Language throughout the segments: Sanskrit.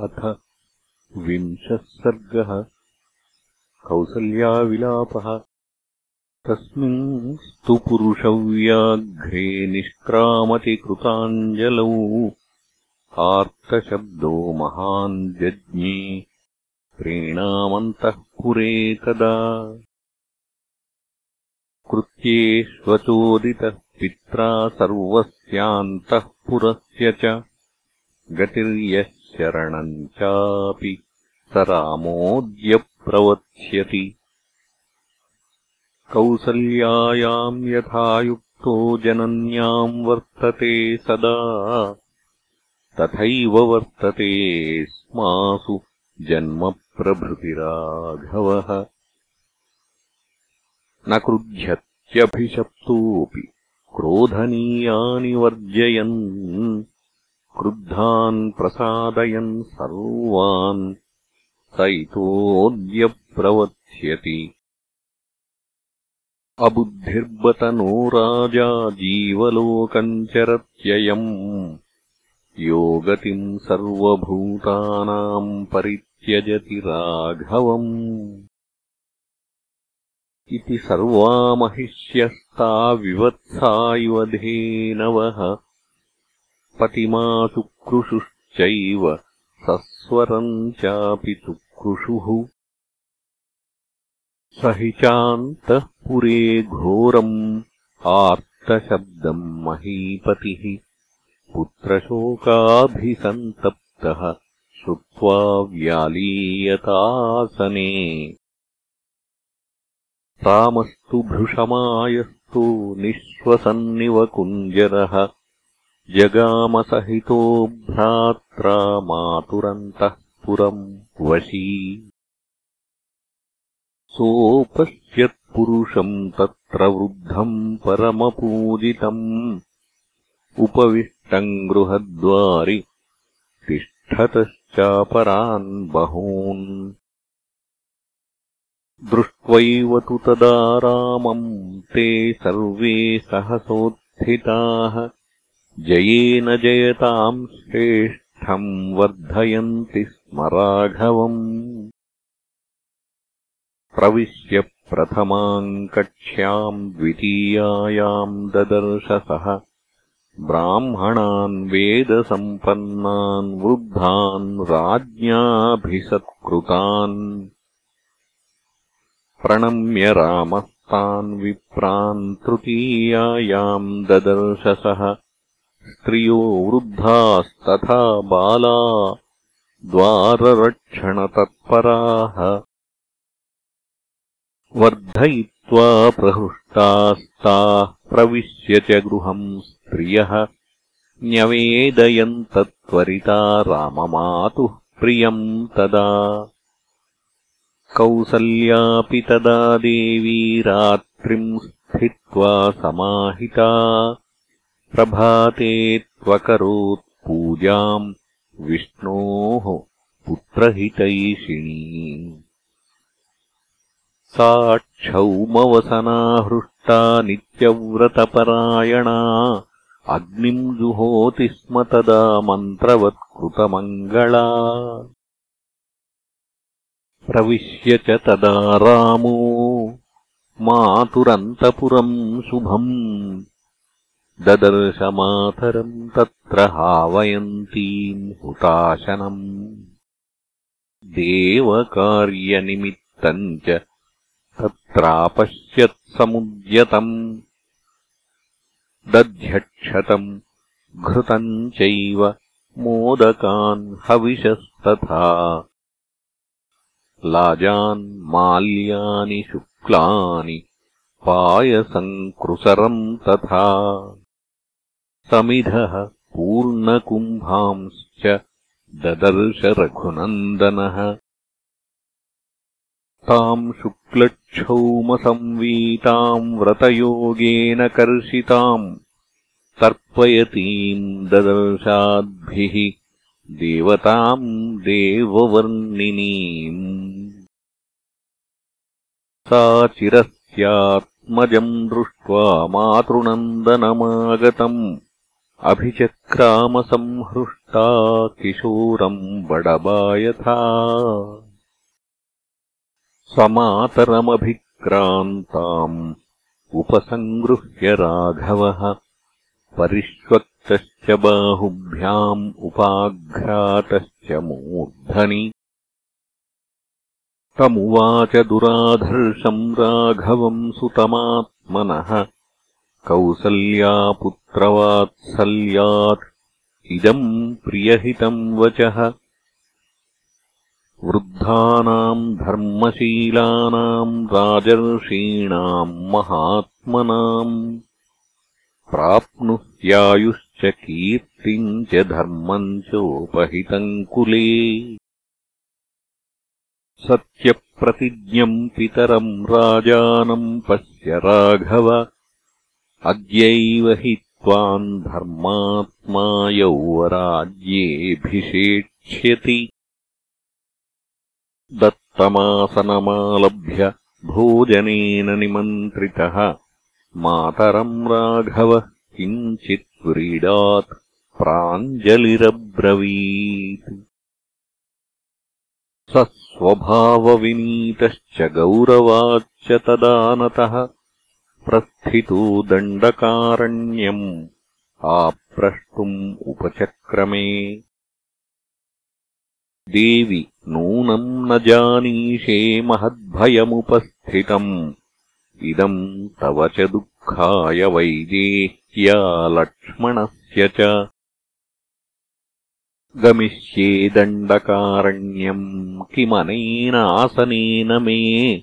अथ विंशः सर्गः। कौसल्याविलापः। तस्मिंस्तु पुरुषव्याघ्रे निष्क्रामति कृताञ्जलौ आर्तशब्दो महान् जज्ञे प्रीणामन्तः पुरे तदा। कृत्येष्वचोदितः पित्रा सर्वस्यान्तः पुरस्य च। गतिर्यः शरणम् चापि स रामोऽद्य प्रवत्स्यति कौसल्यायाम् यथा युक्तो जनन्याम् वर्तते सदा। तथैव वर्तते स्मासु जन्मप्रभृतिराघवः। न क्रुध्यत्यभिशप्तोऽपि क्रोधनीयानि वर्जयन् क्रुद्धान् प्रसादयन् सर्वान् स इतोऽद्य प्रवत्स्यति अबुद्धिर्बत नो राजा जीवलोकम् चरत्ययम् योगतिम् सर्वभूतानाम् परित्यजति राघवम्। इति सर्वा महिष्यस्ता विवत्सा इव धेनवः पतिमा चुक्रुषुश्चैव सस्वरम् चापि चुक्रुषुः स हि चान्तः पुरे घोरम् आर्तशब्दम् महीपतिः। पुत्रशोकाभिसन्तप्तः श्रुत्वा व्यालीयतासने। रामस्तु भृशमायस्तु निःश्वसन्निव कुञ्जरः जगामसहितो भ्रात्रा मातुरन्तः पुरम् वशी। सोपश्यत्पुरुषम् तत्र वृद्धम् परमपूजितम्। उपविष्टम् गृहद्वारि तिष्ठतश्चापरान् बहून्। दृष्ट्वैव तु तदा रामम् ते सर्वे सहसोत्थिताः जयेन जयताम् श्रेष्ठम् वर्धयन्ति स्म राघवम्। प्रविश्य प्रथमाम् कक्ष्याम् द्वितीयायाम् ददर्शसः ब्राह्मणान् वेदसम्पन्नान् वृद्धान् राज्ञाभिसत्कृतान्। प्रणम्य रामस्तान् विप्रान् तृतीयायाम् ददर्शसः स्त्रियो वृद्धास्तथा बाला द्वाररक्षणतत्पराः। वर्धयित्वा प्रहृष्टास्ताः प्रविश्य च गृहम् स्त्रियः। न्यवेदयन्तत्वरिता राममातुः प्रियम् तदा। कौसल्यापि तदा देवी रात्रिम् स्थित्वा समाहिता प्रभाते त्वकरोत् पूजाम् विष्णोः पुत्रहितैषिणी। सा क्षौमवसना हृष्टा नित्यव्रतपरायणा अग्निम् जुहोति स्म तदा मन्त्रवत्कृतमङ्गला। प्रविश्य च तदा रामो मातुरन्तपुरम् शुभम् ददर्शमातरम् तत्र हावयन्तीम् हुताशनम् देवकार्यनिमित्तम् च तत्रापश्यत्समुद्यतम् दध्यक्षतम् घृतम् चैव मोदकान् हविषस्तथा। लाजान् माल्यानि शुक्लानि पायसम् कृसरम् तथा समिधः पूर्णकुम्भांश्च ददर्श रघुनन्दनः। ताम् शुक्लक्षौमसंवीताम् व्रतयोगेन कर्षिताम् तर्पयतीम् ददर्शाद्भिः देवताम् देववर्णिनीम्। सा चिरस्यात्मजम् दृष्ट्वा मातृनन्दनमागतम् अभिचक्रामसंहृष्टा किशोरम् बडबायथा समातरमभिक्रान्ताम् उपसङ्गृह्य राघवः। परिष्वक्तश्च बाहुभ्याम् उपाघ्रातश्च मूर्धनि। तमुवाच दुराधर्षम् राघवम् सुतमात्मनः कौसल्यापुत्रवात्सल्यात् इदम् प्रियहितम् वचः। वृद्धानाम् धर्मशीलानाम् राजर्षीणाम् महात्मनाम् प्राप्नुह्यायुश्च कीर्तिम् च धर्मम् चोपहितम् कुले। सत्यप्रतिज्ञम् पितरम् राजानम् पश्य राघव अद्यैव हि त्वाम् धर्मात्मा यौवराज्येऽभिषेक्ष्यति दत्तमासनमालभ्य भोजनेन निमन्त्रितः। मातरम् राघवः किञ्चित् व्रीडात् प्राञ्जलिरब्रवीत्। स स्वभावविनीतश्च गौरवाच्च तदानतः प्रस्थितो दण्डकारण्यम् आप्रष्टुम् उपचक्रमे। देवि नूनम् न जानीषे महद्भयमुपस्थितम्। इदम् तव च दुःखाय वैदेह्या लक्ष्मणस्य च। गमिष्ये दण्डकारण्यम् किमनेन आसनेन मे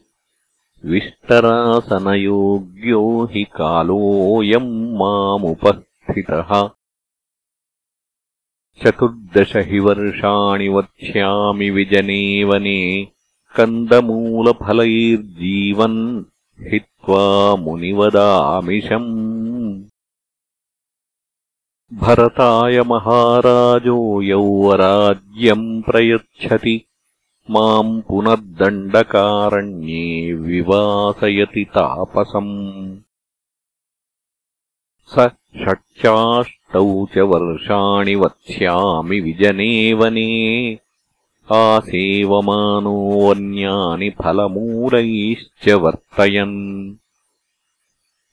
विष्टरासनयोग्यो हि कालोऽयम् मामुपस्थितः। चतुर्दश हि वर्षाणि वक्ष्यामि विजने वने कन्दमूलफलैर्जीवन् हित्वा मुनिवदामिषम् भरताय महाराजो यौवराज्यम् प्रयच्छति माम् पुनर्दण्डकारण्ये विवासयति तापसम्। स षट्चाष्टौ च वर्षाणि वत्स्यामि विजने वने आसेवमानोऽन्यानि फलमूलैश्च वर्तयन्।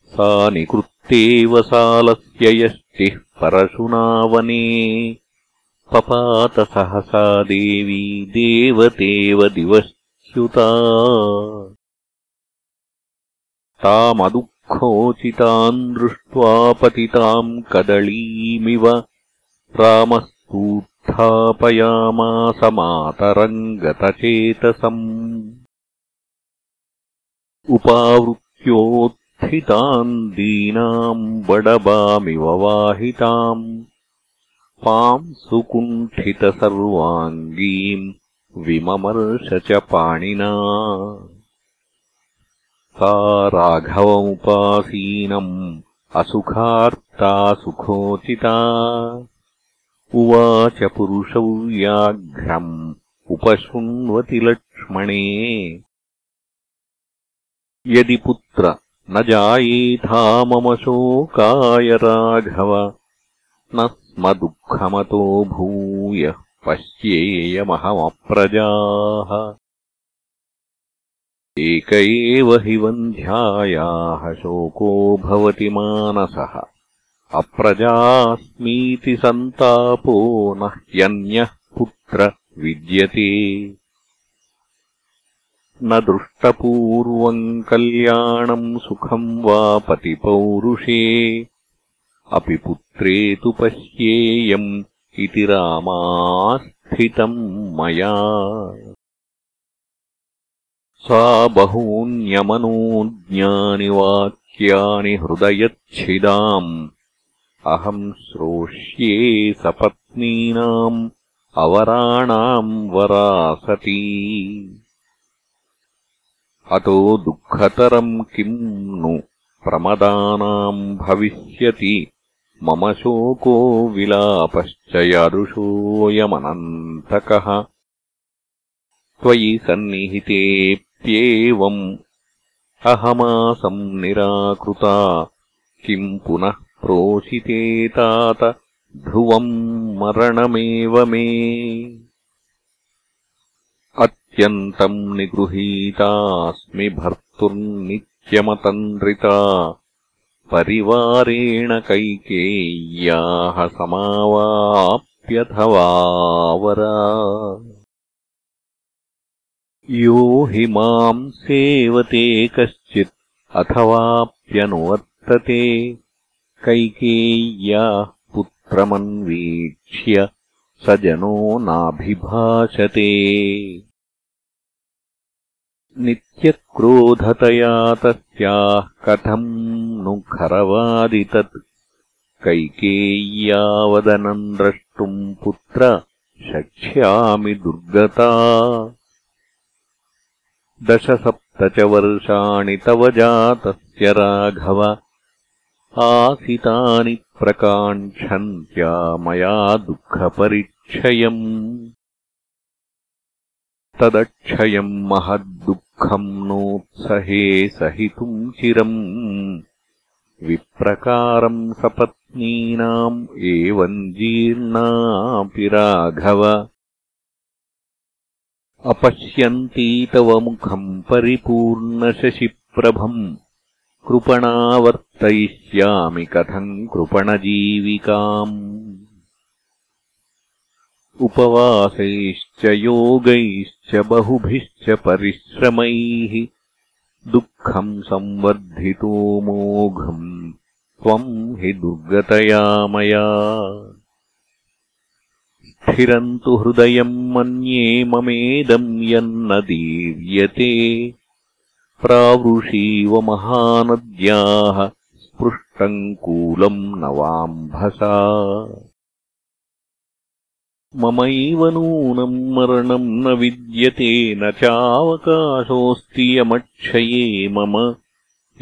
सा निकृत्तेव सालस्य यष्टिः पपातसहसा देवी देवतेव दिवश्च्युता तामदुःखोचिताम् दृष्ट्वा पतिताम् कदलीमिव रामस्तूत्थापयामास मातरम् गतचेतसम् उपावृत्योत्थिताम् दीनाम् बडबामिव वाहिताम् पांसुकुण्ठितसर्वाङ्गीम् विममर्श च पाणिना। सा राघवमुपासीनम् असुखार्ता सुखोचिता। उवाच पुरुषौ व्याघ्रम् उपशृण्वति लक्ष्मणे। यदि पुत्र न जायेथा मम शोकाय राघव न स्म दुःखमतो भूयः पश्येयमहमप्रजाः। एक एव हि वन्ध्यायाः शोको भवति मानसः। अप्रजास्मीति सन्तापो न ह्यन्यः पुत्र विद्यते। न दृष्टपूर्वम् कल्याणम् सुखम् वा पतिपौरुषे अपि पुत्रे तु पश्येयम् इति रामास्थितम् मया। सा बहून्यमनोज्ञानि वाक्यानि हृदयच्छिदाम्। अहम् श्रोष्ये सपत्नीनाम् अवराणाम् वरासती। अतो दुःखतरम् किम् नु प्रमदानाम् भविष्यति मम शोको विलापश्च यादृशोऽयमनन्तकः त्वयि सन्निहिते प्येवम् अहमासम् निराकृता। किम् पुनः प्रोषिते तात? ध्रुवम् मरणमेव मे। अत्यन्तम् निगृहीतास्मि भर्तुर्नित्यमतन्द्रिता परिवारेण कैकेय्याः समावाप्यथवावरा यो हि माम् सेवते कश्चित् अथवाप्यनुवर्तते। कैकेय्याः पुत्रमन्वीक्ष्य स जनो नाभिभाषते नित्यक्रोधतया तस्याः कथम् नु खरवादितत्? कैकेय्यावदनम् द्रष्टुम् पुत्र शक्ष्यामि दुर्गता। दशसप्त च वर्षाणि तव जातस्य राघव। आसितानि प्रकाङ्क्षन्त्या मया दुःखपरिक्षयम् तदक्षयम् महद्दुःखम् नोत्सहे सहितुम् चिरम्। विप्रकारम् सपत्नीनाम् एवम् जीर्णापि राघव। अपश्यन्ती तव मुखम् परिपूर्णशशिप्रभम् कृपणावर्तयिष्यामि कथम् कृपणजीविकाम् उपवासैश्च योगैश्च बहुभिश्च परिश्रमैः। दुःखम् संवर्धितो मोघम् त्वम् हि दुर्गतया मया। स्थिरम् तु हृदयम् मन्ये ममेदम् यन्न दीर्यते प्रावृषीव महानद्याः स्पृष्टम् कूलम् नवाम्भसा ममैव नूनम् मरणम् न विद्यते न चावकाशोऽस्ति यमक्षये मम।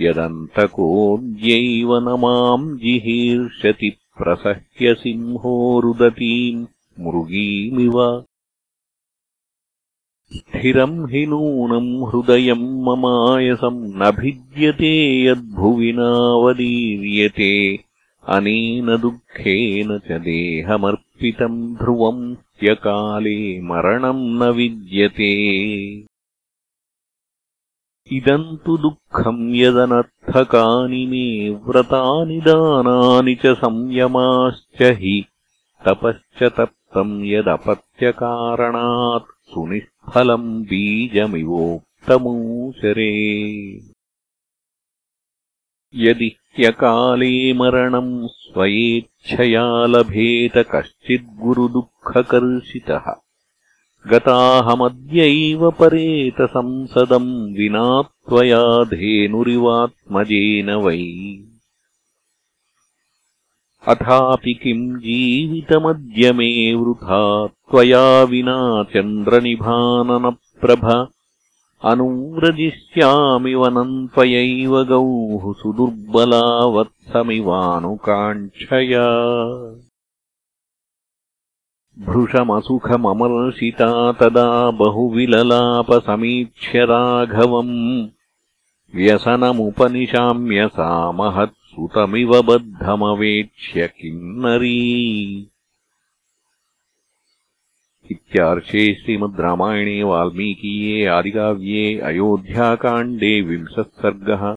यदन्तकोऽद्यैव न माम् जिहीर्षति प्रसह्यसिंहो रुदतीम् मृगीमिव स्थिरम् हि नूनम् हृदयम् ममायसम् न भिद्यते यद्भुवि नावदीर्यते अनेन दुःखेन च देहमर्पितम् ध्रुवम् ह्यकाले मरणम् न विद्यते। इदम् तु दुःखम् यदनर्थकानि मे व्रतानि दानानि च संयमाश्च हि। तपश्च तप्तम् यदपत्यकारणात् सुनिष्फलम् बीजमिवोक्तमूशरे यदि ह्यकाले मरणम् स्वयेच्छया लभेत कश्चिद्गुरुदुःखकर्षितः गताहमद्यैव परेतसंसदम् विना त्वया धेनुरिवात्मजेन वै। अथापि किम् जीवितमद्य मे वृथा त्वया विना चन्द्रनिभाननप्रभ अनुव्रजिष्यामि वनम् त्वयैव गौः सुदुर्बला वत्समिवानुकाङ्क्षया भृशमसुखममर्षिता तदा बहुविललापसमीक्ष्य राघवम्। व्यसनमुपनिशाम्य सा महत् सुतमिव बद्धमवेक्ष्य किन्नरी इत्यार्षे श्रीमद् रामायणे वाल्मीकीये आदिकाव्ये अयोध्याकाण्डे विंशः सर्गः